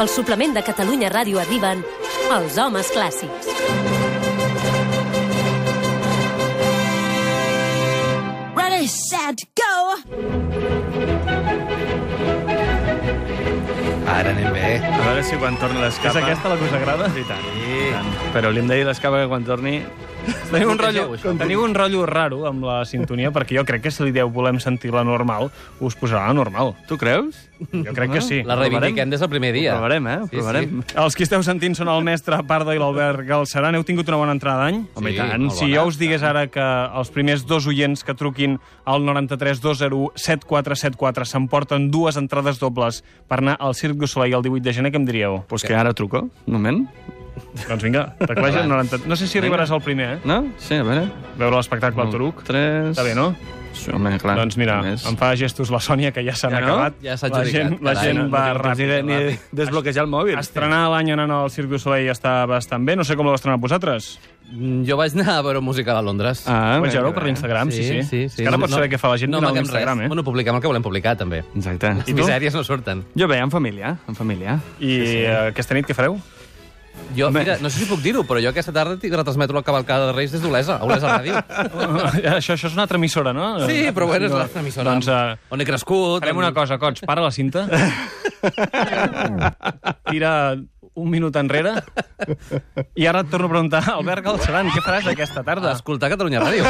Al suplement de Catalunya Ràdio arriben els homes clàssics. Ready, set, go! Ara anem bé. A veure si quan torni És l'escapa... aquesta la que us agrada? I tant. Sí. I tant. Però li hem de dir l'escapa que quan torni... Teniu un, rotllo, teniu un rotllo raro amb la sintonia, perquè jo crec que si li deu volem sentir la normal, us posarà la normal. Tu creus? Jo crec que sí. La reivindiquem des del primer dia. Ho provarem, eh? Ho Sí, provarem. Els que esteu sentint són el mestre Pardo i l'Albert Galceran. Heu tingut una bona entrada d'any? Home, Sí, tant. molt Si jo us digués ara que els primers dos oients que truquin al 93 201 7474 s'emporten dues entrades dobles per anar al Cirque du Soleil el 18 de gener, què em diríeu? Pues que ara truco. Un moment. Doncs vinga, tecleja el 90... No sé si arribaràs al primer, eh? No? Sí, a veure. Veure l'espectacle al Turuc. Tres... Està bé, no? Sí, home, clar. Doncs mira, Més. em fa gestos la Sònia, que ja s'han Ja no? acabat. Ja s'ha la gent, la gent no- va No ràpid. ni desbloquejar el mòbil. Estrenar l'any anant al Cirque du Soleil està bastant bé. No sé com l'heu estrenat vosaltres. Mm, Jo vaig anar a veure un musical a Londres. Ah, Ho vaig veure per bé. l'Instagram, sí, sí. sí, sí. És que ara pots saber què fa la gent no, mirant amaguem l'Instagram, eh? Bueno, publiquem el que volem publicar, també. Exacte. I misèries no surten. Jo bé, en família, en família. I eh, aquesta nit què fareu? Jo, mira, no sé si puc dir-ho, però jo aquesta tarda tinc retransmetre la cavalcada de Reis des d'Olesa, a Olesa Ràdio. això, això és una altra emissora, no? Sí, però bueno, és l'altra emissora. Doncs eh, On he crescut. farem on- una cosa, Cots, para la cinta. Tira un minut enrere. I ara et torno a preguntar, Albert Galceran, què faràs aquesta tarda? Escoltar Catalunya Ràdio.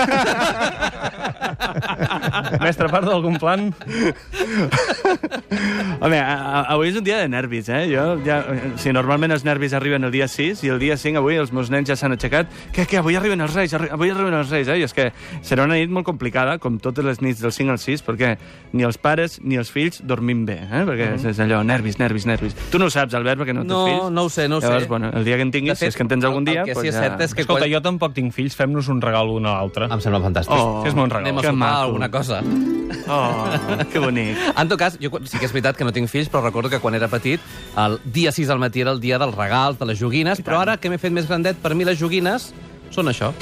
Mestre, part d'algun plan? Home, a, a, avui és un dia de nervis, eh? Jo ja, eh, si normalment els nervis arriben el dia 6 i el dia 5 avui els meus nens ja s'han aixecat. Que, que avui arriben els reis, arri avui arriben els reis, eh? I és que serà una nit molt complicada, com totes les nits del 5 al 6, perquè ni els pares ni els fills dormim bé, eh? Perquè mm. és allò, nervis, nervis, nervis. Tu no ho saps, Albert, perquè no tens No, fills. no ho sé, no ho Llavors, sé. bueno, el dia que en tinguis, si és que en tens algun dia... el que pues sí és ja... cert és que Escolta, quan... jo tampoc tinc fills, fem-nos un regal un a l'altre. Em sembla fantàstic. Oh, Fes-me un regal. Anem a que sopar alguna cosa. Oh, que bonic. En tot cas, jo sí que és veritat que no tinc fills, però recordo que quan era petit, el dia 6 al matí era el dia dels regals, de les joguines, però ara que m'he fet més grandet, per mi les joguines són això.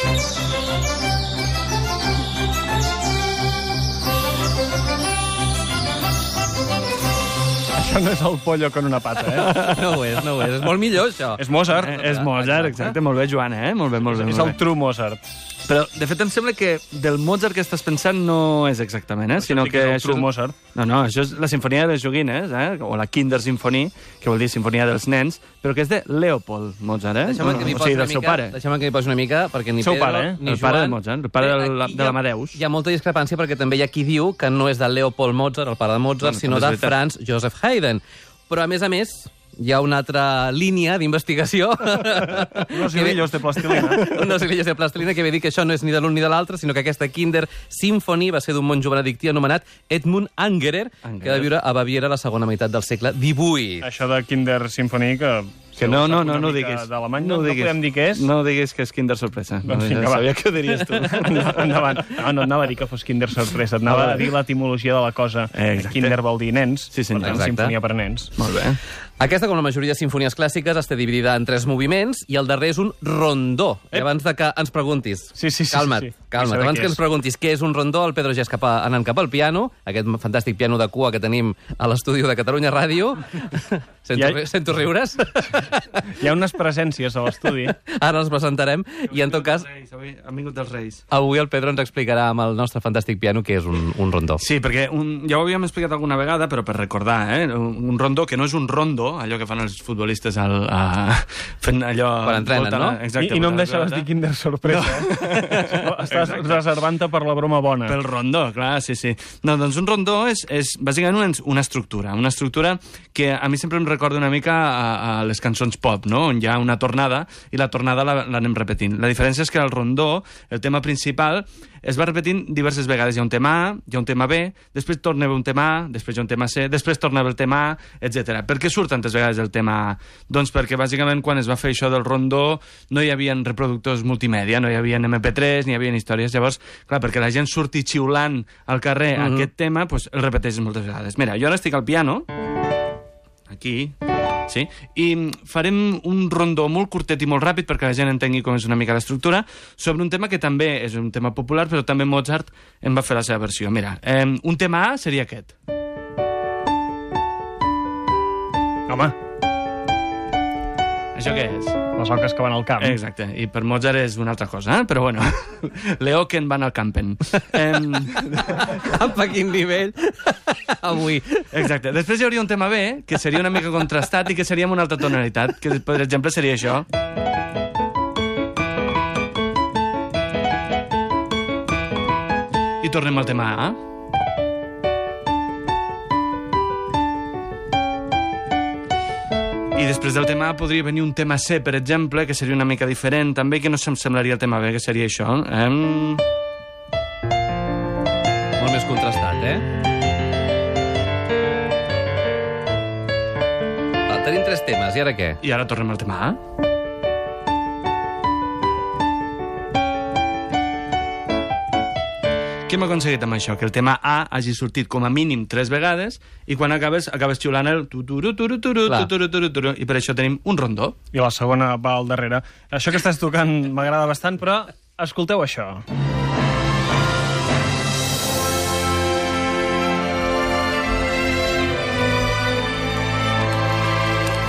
Això no és el pollo con una pata, eh? No ho és, no ho és. És molt millor, això. és Mozart. Eh, és Mozart, exacte. Molt bé, Joan, eh? Molt bé, molt bé. És molt el bé. true Mozart. Però, de fet, em sembla que del Mozart que estàs pensant no és exactament, eh? Sinó sí que... és el això Mozart. No, no, això és la sinfonia de les joguines, eh? O la Kinder Symphony, que vol dir sinfonia dels nens, però que és de Leopold Mozart, eh? Deixa'm que m'hi o posi sigui, una del seu mica, pare. deixa'm que m'hi posi una mica, perquè ni Seu Pedro, pare, eh? ni El pare Joan... de Mozart, el pare aquí de hi ha- l'Amadeus. Hi ha molta discrepància perquè també hi ha qui diu que no és de Leopold Mozart, el pare de Mozart, Bueno, sinó de. Franz Joseph Haydn. Però, a més a més, hi ha una altra línia d'investigació. Unos hilillos de plastilina. Unos hilillos de plastilina que ve dir que això no és ni de l'un ni de l'altre, sinó que aquesta Kinder Symphony va ser d'un monjo benedictí anomenat Edmund Angerer, Angerer. que va viure a Baviera a la segona meitat del segle XVIII. Això de Kinder Symphony, que... Que no, no, no, no diguis. D'alemany, no, no, ho no diguis. podem dir què és? No diguis que és Kinder Sorpresa. Doncs no, vinga, sabia que ho diries tu. Endavant. No, no et anava a dir que fos Kinder sorpresa, et anava a dir l'etimologia de la cosa. Eh, exacte. Kinder vol dir nens, Sí, senyor. per tant, Exacte. sinfonia per nens. Molt bé. Aquesta, com la majoria de sinfonies clàssiques, està dividida en tres moviments i el darrer és un rondó. I Ep. abans de que ens preguntis... Sí, sí, sí, Calma't, sí, sí. Calma't. Abans que és. ens preguntis què és un rondó, el Pedro ja és cap a, anant cap al piano, aquest fantàstic piano de cua que tenim a l'estudi de Catalunya Ràdio. sento, ri- sento riures. Hi ha unes presències a l'estudi. Ara els presentarem. I, en tot cas, Reis, avui han vingut els Reis. avui el Pedro ens explicarà amb el nostre fantàstic piano què és un, un rondó. Sí, perquè un, ja ho havíem explicat alguna vegada, però per recordar, eh? un, un rondó que no és un rondo, allò que fan els futbolistes al, a, fent allò... Quan entrenen, voltant- no? Exacte. I, I no em la deixaves dir Kinder sorpresa. No. Estàs reservant-te per la broma bona. Pel rondó, clar, sí, sí. No, doncs un rondó és, és bàsicament una, una estructura, una estructura que a mi sempre em recorda una mica a, a les cançons pop, no? on hi ha una tornada i la tornada la- l'anem repetint. La diferència és que el rondó, el tema principal, es va repetint diverses vegades. Hi ha un tema A, hi ha un tema B, després torna a un tema A, després hi ha un tema C, després torna el tema A, etc. Per què surt tantes vegades el tema A? Doncs perquè bàsicament quan es va fer això del rondó no hi havia reproductors multimèdia, no hi havia MP3, ni hi havia històries. Llavors, clar, perquè la gent surti xiulant al carrer Mhm. aquest tema, doncs el repeteixes moltes vegades. Mira, jo ara estic al piano, aquí, sí? I farem un rondó molt curtet i molt ràpid perquè la gent entengui com és una mica l'estructura sobre un tema que també és un tema popular però també Mozart en va fer la seva versió. Mira, eh, un tema A seria aquest. Home, Això què és? Les oques que van al camp. Exacte, i per Mozart és una altra cosa, eh? però bueno, Leoken van al campen. Em, Cap a quin nivell avui. exacte, després hi hauria un tema B, que seria una mica contrastat i que seria amb una altra tonalitat, que per exemple seria això. I tornem al tema A. I després del tema A podria venir un tema C, per exemple, que seria una mica diferent, també, que no se'm semblaria el tema B, que seria això. Em... Molt més contrastat, eh? Va, tenim tres temes, i ara què? I ara tornem al tema A. Què hem aconseguit amb això? Que el tema A hagi sortit com a mínim tres vegades i quan acabes, acabes xiulant el tuturu, turu, turu, Clar. tuturu, turu, turu, i per això tenim un rondó. I la segona va al darrere. Això que estàs tocant m'agrada bastant, però escolteu això.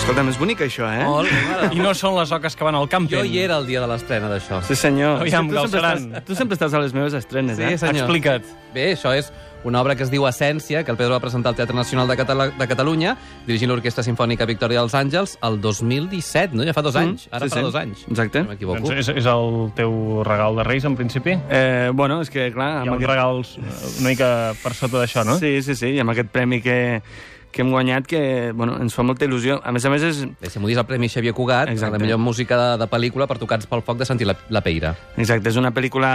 Escolta, és bonic això, eh? Molt, mare. I no són les oques que van al camping. Jo hi era el dia de l'estrena d'això. Sí, senyor. Aviam, tu, sempre estàs, tu sempre estàs a les meves estrenes, Sí, eh? senyor. Explica't. Bé, això és una obra que es diu Essència, que el Pedro va presentar al Teatre Nacional de, Catala de Catalunya, dirigint l'Orquestra Sinfònica Victòria dels Àngels, el 2017, no? Ja fa dos anys. Ara Mm, sí, farà sí. dos anys. Exacte. No m'equivoco. Doncs és, és el teu regal de Reis, en principi? Eh, bueno, és que, clar... Hi ha uns regals una mica per sota d'això, no? Sí, sí, sí, i amb aquest premi que, que hem guanyat, que bueno, ens fa molta il·lusió. A més a més, és, Bé, si m'ho dius el Premi Xavier Cugat, Exacte. la millor música de, de pel·lícula per tocats pel foc de sentir la, la peira. Exacte, és una pel·lícula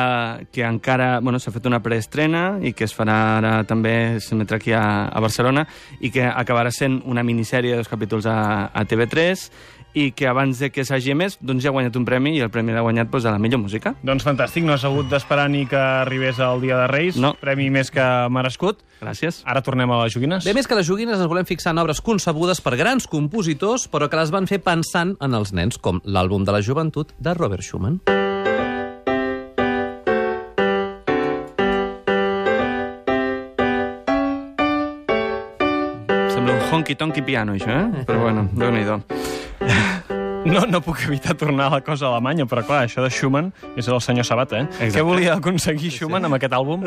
que encara bueno, s'ha fet una preestrena i que es farà ara també, s'emetrà aquí a, a Barcelona i que acabarà sent una minissèrie de dos capítols a, a TV3 i que abans de que s'hagi emès doncs ja ha guanyat un premi i el premi l'ha guanyat doncs, a la millor música. Doncs fantàstic, no has hagut d'esperar ni que arribés el dia de Reis. No. Premi més que merescut. Gràcies. Ara tornem a les joguines. Bé, més que les joguines, ens volem fixar en obres concebudes per grans compositors, però que les van fer pensant en els nens, com l'àlbum de la joventut de Robert Schumann. Sembla un honky-tonky piano, això, eh? Però bueno, déu-n'hi-do. No, no puc evitar tornar a la cosa alemanya, però clar, això de Schumann és el senyor Sabata, eh? Exacte. Què volia aconseguir Schumann amb aquest àlbum?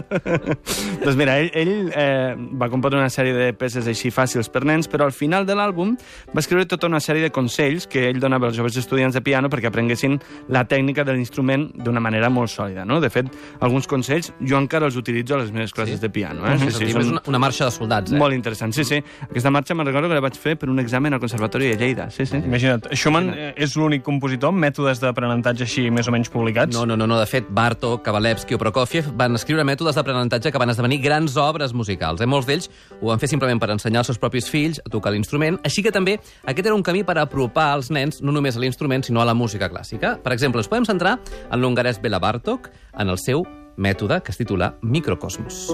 doncs mira, ell, ell eh, va compondre una sèrie de peces així fàcils per nens, però al final de l'àlbum va escriure tota una sèrie de consells que ell donava als joves estudiants de piano perquè aprenguessin la tècnica de l'instrument d'una manera molt sòlida. No? De fet, alguns consells jo encara els utilitzo a les meves classes Sí? de piano. Eh? Sí, sí, és una, una marxa de soldats, eh? Molt interessant, sí, sí. Aquesta marxa me'n recordo que la vaig fer per un examen al Conservatori de Lleida. Sí, sí. Imagina't, Schumann eh, és l'únic compositor amb mètodes d'aprenentatge així més o menys publicats? No, no, no, no. De fet, Bartók, Kavalevski o Prokofiev van escriure mètodes d'aprenentatge que van esdevenir grans obres musicals. Eh? Molts d'ells ho van fer simplement per ensenyar als seus propis fills a tocar l'instrument, així que també aquest era un camí per apropar els nens no només a l'instrument, sinó a la música clàssica. Per exemple, ens podem centrar en l'hongarès Bela Bartók, en el seu mètode que es titula Microcosmos.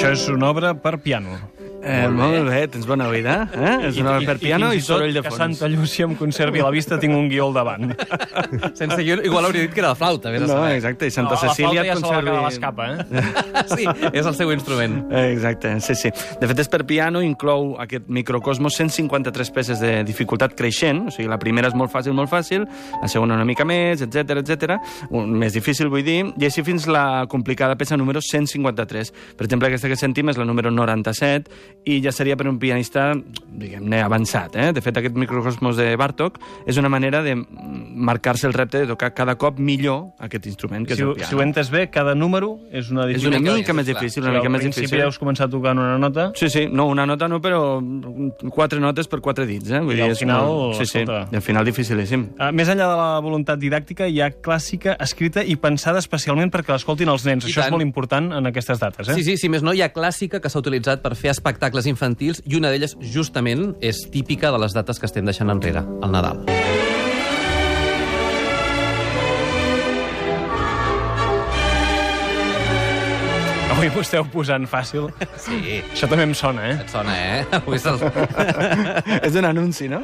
Això és una obra per piano. Eh, molt bé, tens bona oïda. Eh? És una obra per piano i, fins tot soroll de que fons. Santa Llúcia em conservi a la vista, tinc un guió al davant. Sense guió, igual hauria dit que era la flauta, vés a No, saber. exacte, i Santa No, la Cecília flauta ja et se la va quedar a conservi... l'escapa, eh? Sí, és el seu instrument. Exacte, sí, sí. De fet, és per piano, inclou aquest microcosmos 153 peces de dificultat creixent, o sigui, la primera és molt fàcil, molt fàcil, la segona una mica més, etc etc. més difícil, vull dir, i així fins la complicada peça número 153. Per exemple, aquesta que sentim és la número 97, i ja seria per un pianista, diguem-ne, avançat. Eh? De fet, aquest microcosmos de Bartók és una manera de marcar-se el repte de tocar cada cop millor aquest instrument, que Si, és el piano. si ho he entès bé, cada número és una és una mica més clar. difícil, Si una mica al més principi difícil. deus començar tocant una nota, Sí, sí, no, una nota no, però quatre notes per quatre dits, eh? Vull I al és final, molt- sí, sí, escolta. i al final dificilíssim. Uh, més enllà de la voluntat didàctica, hi ha clàssica escrita i pensada especialment perquè l'escoltin els nens. I Això tant. és molt important en aquestes dates, eh? Sí, sí, si més no, hi ha clàssica que s'ha utilitzat per fer espectacles infantils i una d'elles, justament, és típica de les dates que estem deixant enrere, el Nadal. Avui m'ho esteu posant fàcil. Sí. Això també em sona, eh? Et sona, eh? Avui se'ls... És un anunci, no?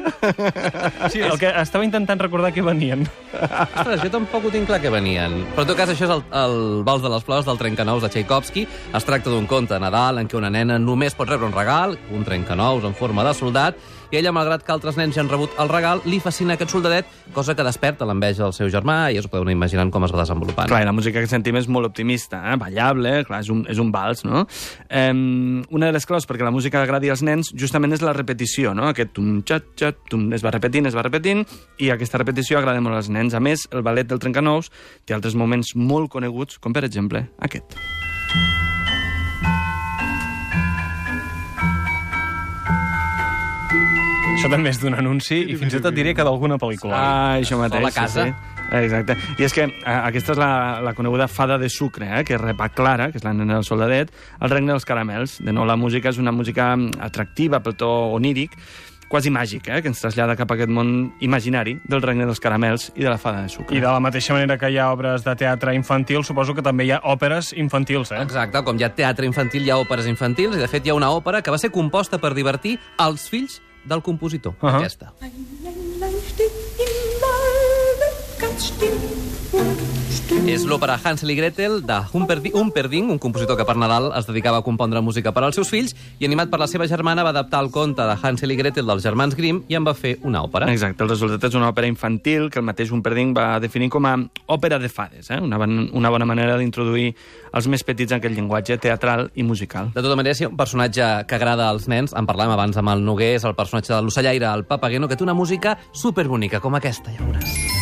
Sí, el que estava intentant recordar que venien. Ostres, jo tampoc ho tinc clar que venien. Però en tot cas, això és el, el Vals de les Flors del Trencanous de Tchaikovsky. Es tracta d'un conte Nadal en què una nena només pot rebre un regal, un trencanous en forma de soldat, i ella, malgrat que altres nens ja han rebut el regal, li fascina aquest soldadet, cosa que desperta l'enveja del seu germà, i ja us ho podeu anar imaginant com es va desenvolupant. Clar, i la música que sentim és molt optimista, eh? ballable, clar, és un, és un vals, no? Um, una de les claus perquè la música agradi als nens justament és la repetició, no? Aquest tum, xat, xat, tum, es va repetint, es va repetint, i aquesta repetició agrada molt als nens. A més, el ballet del Trencanous té altres moments molt coneguts, com per exemple aquest. Això també és d'un anunci i fins i tot diré que d'alguna pel·lícula. Ah, això mateix. O la casa. Sí, sí. Exacte. I és que eh, aquesta és la, la coneguda fada de sucre, eh, que és Repa Clara, que és la nena del soldadet, el regne dels caramels. De nou, la música és una música mm, atractiva pel to oníric, quasi màgic, eh, que ens trasllada cap a aquest món imaginari del regne dels caramels i de la fada de sucre. I de la mateixa manera que hi ha obres de teatre infantil, suposo que també hi ha òperes infantils, eh? Exacte, com hi ha teatre infantil, hi ha òperes infantils, i de fet hi ha una òpera que va ser composta per divertir els fills del compositor. Uh. -huh. Aquesta. Ein Männlein steht És l'òpera Hansel i Gretel de Humperdinck, Humperdinck, un compositor que per Nadal es dedicava a compondre música per als seus fills, i animat per la seva germana va adaptar el conte de Hansel i Gretel dels germans Grimm i en va fer una òpera. Exacte, el resultat és una òpera infantil que el mateix Humperdinck va definir com a òpera de fades, eh? una, bon, una bona manera d'introduir els més petits en aquest llenguatge teatral i musical. De tota manera, si un personatge que agrada als nens, en parlàvem abans amb el Noguer, és el personatge de l'ocellaire, el Papageno, que té una música superbonica, com aquesta, ja veuràs.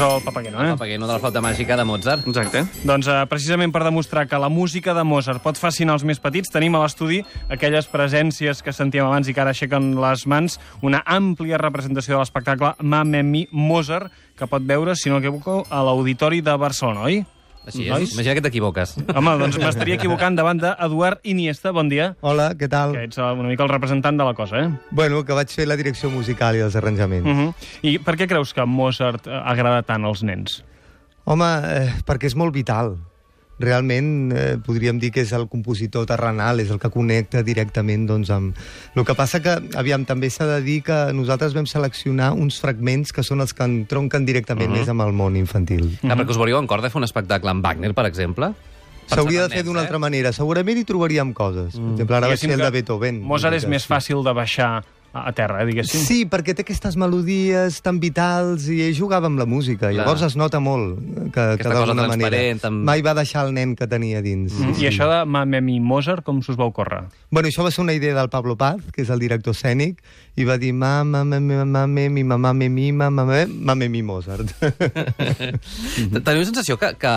És el Papageno, eh? Papageno de la flauta màgica de Mozart. Exacte. Doncs eh, precisament per demostrar que la música de Mozart pot fascinar els més petits, tenim a l'estudi aquelles presències que sentíem abans i que ara aixequen les mans, una àmplia representació de l'espectacle Mamma Mozart, que pot veure, si no m'equivoco, a l'Auditori de Barcelona, oi? Així Nois? és. Imagina que t'equivoques. Home, doncs m'estaria equivocant davant d'Eduard Iniesta. Bon dia. Hola, què tal? Que ets eh, una mica el representant de la cosa, eh? Bueno, que vaig fer la direcció musical i els arranjaments. Uh -huh. I per què creus que Mozart eh, agrada tant als nens? Home, eh, perquè és molt vital. Realment eh, podríem dir que és el compositor terrenal, és el que connecta directament doncs, amb... El que passa que, aviam, també s'ha de dir que nosaltres vam seleccionar uns fragments que són els que entronquen directament uh -huh. més amb el món infantil. Clar, perquè us veuríeu en cor de fer un espectacle amb Wagner, per exemple? S'hauria de fer d'una nens, altra manera. Segurament hi trobaríem coses. Per exemple, ara vaig Diguéssim fer el de Beethoven. Mozart és més fàcil de baixar a terra, eh, diguéssim. Sí, perquè té aquestes melodies tan vitals i ell jugava amb la música. Clar. Llavors es nota molt que, que Aquesta d'alguna manera amb- mai va deixar el nen que tenia dins. Mm. I això de Mamma Mi Mozart, com s'us va ocórrer? Bueno, això va ser una idea del Pablo Paz, que és el director escènic, i va dir mama, mama, mama, mi, mama, mi, mama, mama, mi, Mozart. Teniu la sensació que, que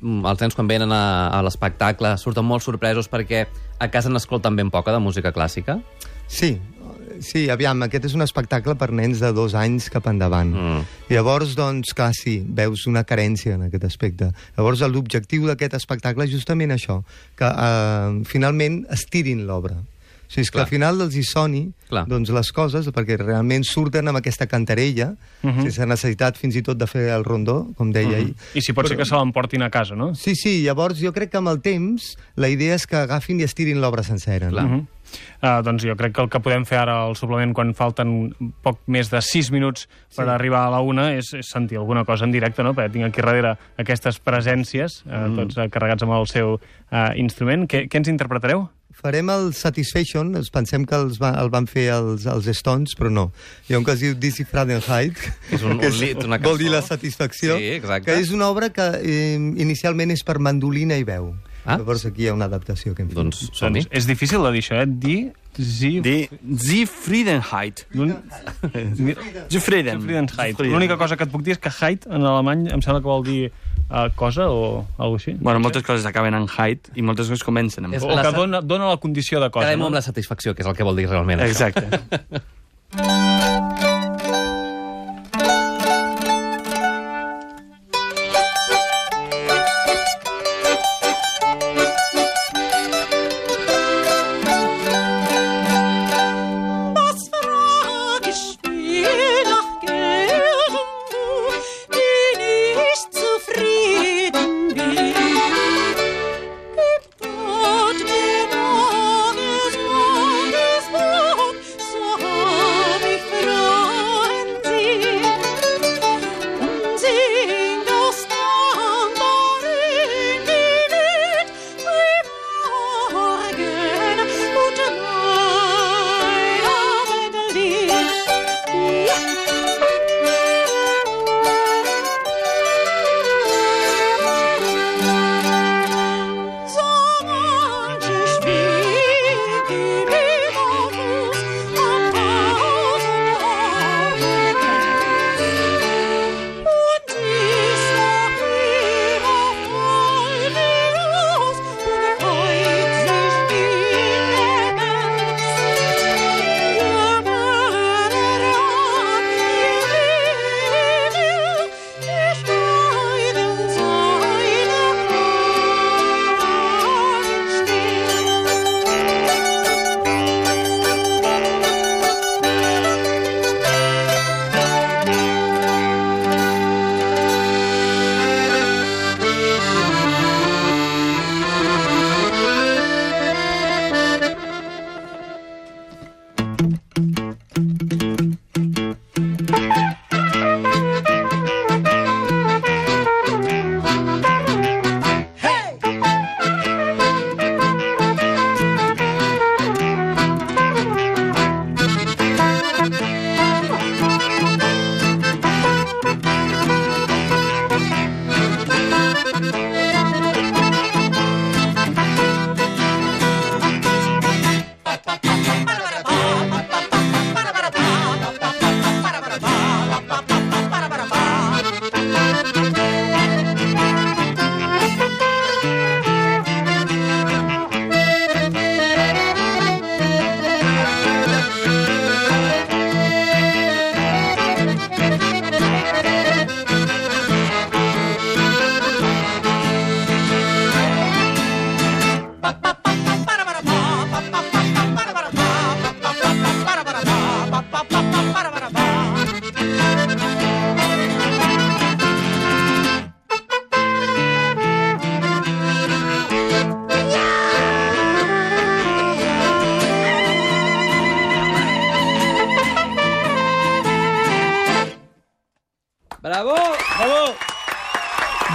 mm, els nens quan venen a, a l'espectacle surten molt sorpresos perquè a casa n'escolten ben poca de música clàssica? sí, sí, aviam, aquest és un espectacle per nens de dos anys cap endavant. Mm. Llavors, doncs, clar, sí, veus una carència en aquest aspecte. Llavors, l'objectiu d'aquest espectacle és justament això, que eh, finalment estirin l'obra. O sigui, és que Clar. al final els hi soni Clar. doncs, les coses, perquè realment surten amb aquesta cantarella, Mhm. sense necessitat fins i tot de fer el rondó, com deia ell. I si pot ser que se l'emportin a casa, no? Sí, sí, llavors jo crec que amb el temps la idea és que agafin i estirin l'obra sencera. Clar. No? Uh -huh. Uh, doncs jo crec que el que podem fer ara al suplement quan falten poc més de 6 minuts per Sí. arribar a la una és, és sentir alguna cosa en directe, no? Perquè tinc aquí darrere aquestes presències, uh, Mm. tots uh, carregats amb el seu uh, instrument. Què, què ens interpretareu? Farem el Satisfaction, ens pensem que els va, el van fer els, els Stones, però no. Hi ha un que es diu Dizzy Fahrenheit, És un- que un lit, una vol dir cançó. la satisfacció, Sí, exacte. que és una obra que eh, inicialment és per mandolina i veu. Ah. Llavors aquí hi ha una adaptació que hem fet. Doncs som-hi. Doncs és difícil de dir això, eh? Di... Zi... Die Zufriedenheit. Zufrieden. Zufriedenheit. L'única cosa que et puc dir és que Heit en alemany em sembla que vol dir uh, cosa o alguna així. Bueno, moltes coses acaben en height i moltes coses comencen amb És O la que dona, dona la condició de cosa, Quedem no? amb la satisfacció, que és el que vol dir realment. això. Exacte. Was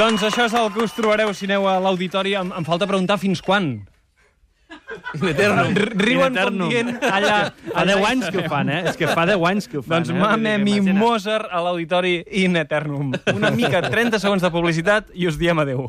Doncs això és el que us trobareu si aneu a l'auditori. Em, em falta preguntar fins quan. In eternum. R- Riuen In com eternum. dient allà... Fa 10 anys que ho fan, eh? És que fa 10 anys que ho fan, Doncs eh? Mame mi. Mozart a l'auditori in eternum. Una mica, 30 segons de publicitat i us diem adeu.